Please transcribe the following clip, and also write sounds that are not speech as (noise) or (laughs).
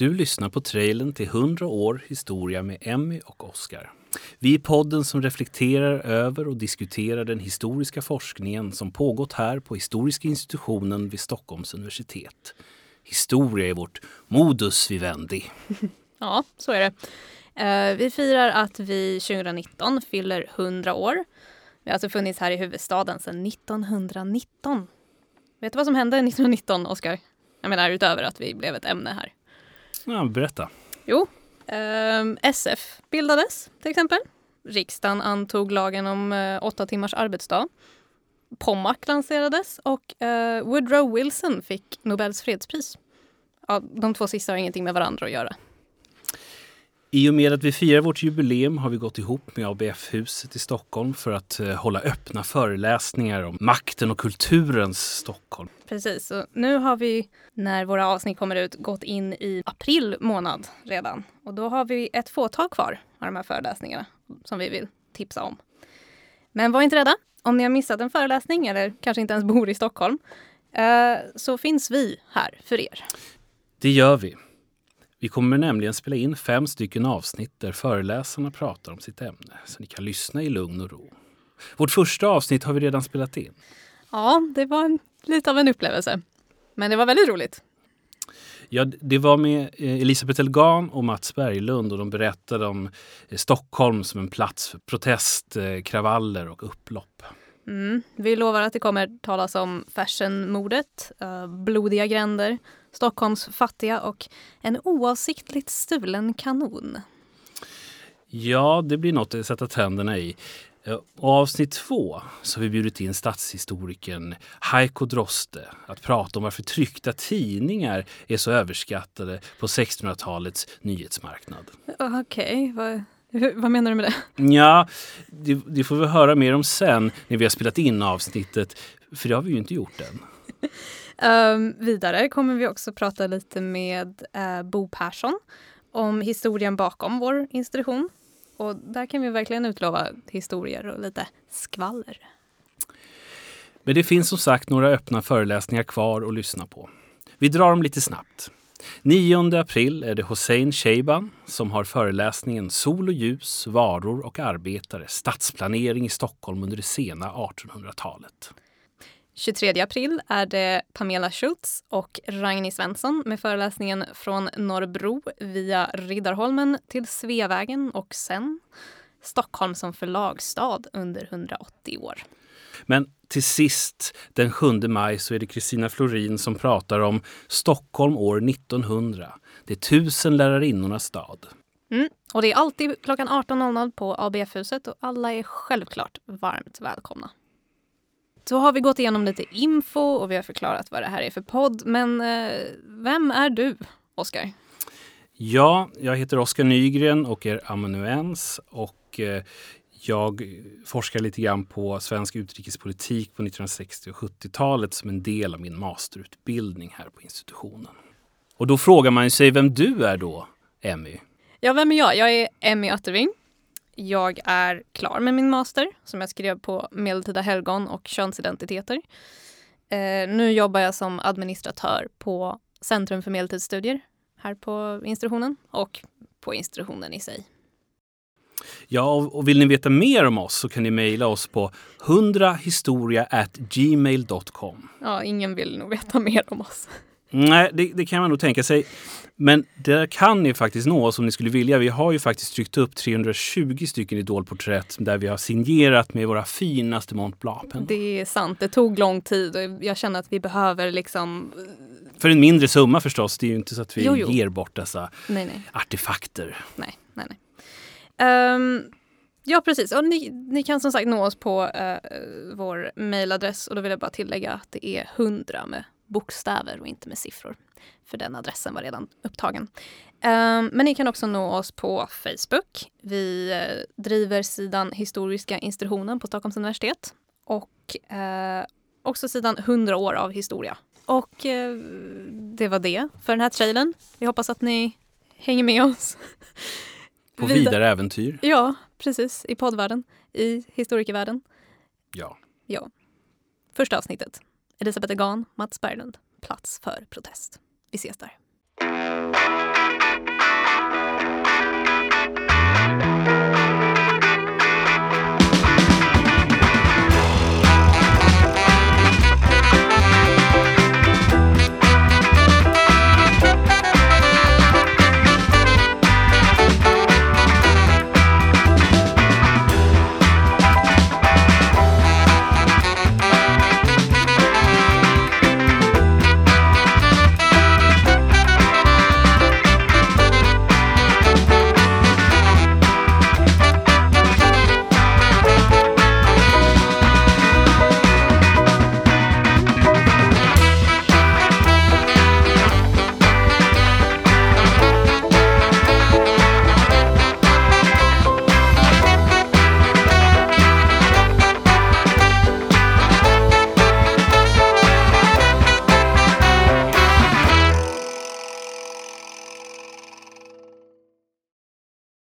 Du lyssnar på trailern till 100 år historia med Emmy och Oscar. Vi är podden som reflekterar över och diskuterar den historiska forskningen som pågått här på Historiska institutionen vid Stockholms universitet. Historia är vårt modus vivendi. (laughs) Ja, så är det. Eh, vi firar att vi 2019 fyller 100 år. Vi har alltså funnits här i huvudstaden sedan 1919. Vet du vad som hände 1919, Oskar? Jag menar utöver att vi blev ett ämne här. Ja, berätta. Jo, eh, SF bildades till exempel. Riksdagen antog lagen om eh, åtta timmars arbetsdag. Pommac lanserades och eh, Woodrow Wilson fick Nobels fredspris. Ja, de två sista har ingenting med varandra att göra. I och med att vi firar vårt jubileum har vi gått ihop med ABF-huset i Stockholm för att eh, hålla öppna föreläsningar om makten och kulturens Stockholm. Precis, och nu har vi när våra avsnitt kommer ut gått in i april månad redan. Och då har vi ett fåtal kvar av de här föreläsningarna som vi vill tipsa om. Men var inte rädda. Om ni har missat en föreläsning eller kanske inte ens bor i Stockholm eh, så finns vi här för er. Det gör vi. Vi kommer nämligen spela in fem stycken avsnitt där föreläsarna pratar om sitt ämne så ni kan lyssna i lugn och ro. Vårt första avsnitt har vi redan spelat in. Ja, det var en, lite av en upplevelse. Men det var väldigt roligt. Ja, det var med eh, Elisabeth Elgan och Mats Berglund och de berättade om eh, Stockholm som en plats för protest, eh, kravaller och upplopp. Mm. Vi lovar att det kommer talas om fashionmordet, blodiga gränder, Stockholms fattiga och en oavsiktligt stulen kanon. Ja, det blir något att sätta tänderna i. Och avsnitt två så har vi bjudit in statshistorikern Heiko Droste att prata om varför tryckta tidningar är så överskattade på 1600-talets nyhetsmarknad. Okej, okay. vad, vad menar du med det? Ja, det, det, får vi höra mer om sen när vi har spelat in avsnittet, för det har vi ju inte gjort än. (laughs) Um, vidare kommer vi också prata lite med uh, Bo Persson om historien bakom vår institution. Och där kan vi verkligen utlova historier och lite skvaller. Men det finns som sagt några öppna föreläsningar kvar att lyssna på. Vi drar dem lite snabbt. 9 april är det Hossein Sheiban som har föreläsningen Sol och ljus, varor och arbetare, stadsplanering i Stockholm under det sena 1800-talet. 23 april är det Pamela Schultz och Ragni Svensson med föreläsningen Från Norrbro via Riddarholmen till Sveavägen och sen Stockholm som förlagsstad under 180 år. Men till sist, den 7 maj, så är det Kristina Florin som pratar om Stockholm år 1900. Det är tusen lärarinnornas stad. Mm. Och det är alltid klockan 18.00 på ABF-huset och alla är självklart varmt välkomna. Så har vi gått igenom lite info och vi har förklarat vad det här är för podd. Men eh, vem är du, Oskar? Ja, jag heter Oskar Nygren och är amanuens. Och eh, jag forskar lite grann på svensk utrikespolitik på 1960 och 70-talet som en del av min masterutbildning här på institutionen. Och då frågar man sig vem du är då, Emmy? Ja, vem är jag? Jag är Emmy Atterving. Jag är klar med min master som jag skrev på medeltida helgon och könsidentiteter. Eh, nu jobbar jag som administratör på Centrum för medeltidsstudier här på institutionen och på institutionen i sig. Ja, och vill ni veta mer om oss så kan ni mejla oss på 100historia@gmail.com. Ja, ingen vill nog veta (laughs) mer om oss. Nej, det, det, kan man nog tänka sig. Men där kan ni faktiskt nå oss om ni skulle vilja. Vi har ju faktiskt tryckt upp 320 stycken idolporträtt där vi har signerat med våra finaste Mont Blanc-pennor. Det är sant. Det tog lång tid och jag känner att vi behöver liksom... För en mindre summa förstås. Det är ju inte så att vi jo, jo. ger bort dessa nej, nej. artefakter. Nej, nej, nej. Um, ja, precis. Och ni, ni, kan som sagt nå oss på uh, vår mejladress och då vill jag bara tillägga att det är 100 med bokstäver och inte med siffror. För den adressen var redan upptagen. Um, men ni kan också nå oss på Facebook. Vi uh, driver sidan Historiska institutionen på Stockholms universitet och uh, också sidan 100 år av historia. Och uh, det var det för den här trailern. Vi hoppas att ni hänger med oss. (laughs) På vidare äventyr. Ja, precis. I poddvärlden. I historikervärlden. Ja. Ja. Första avsnittet. Elisabeth Egan, Mats Berglund. Plats för protest. Vi ses där.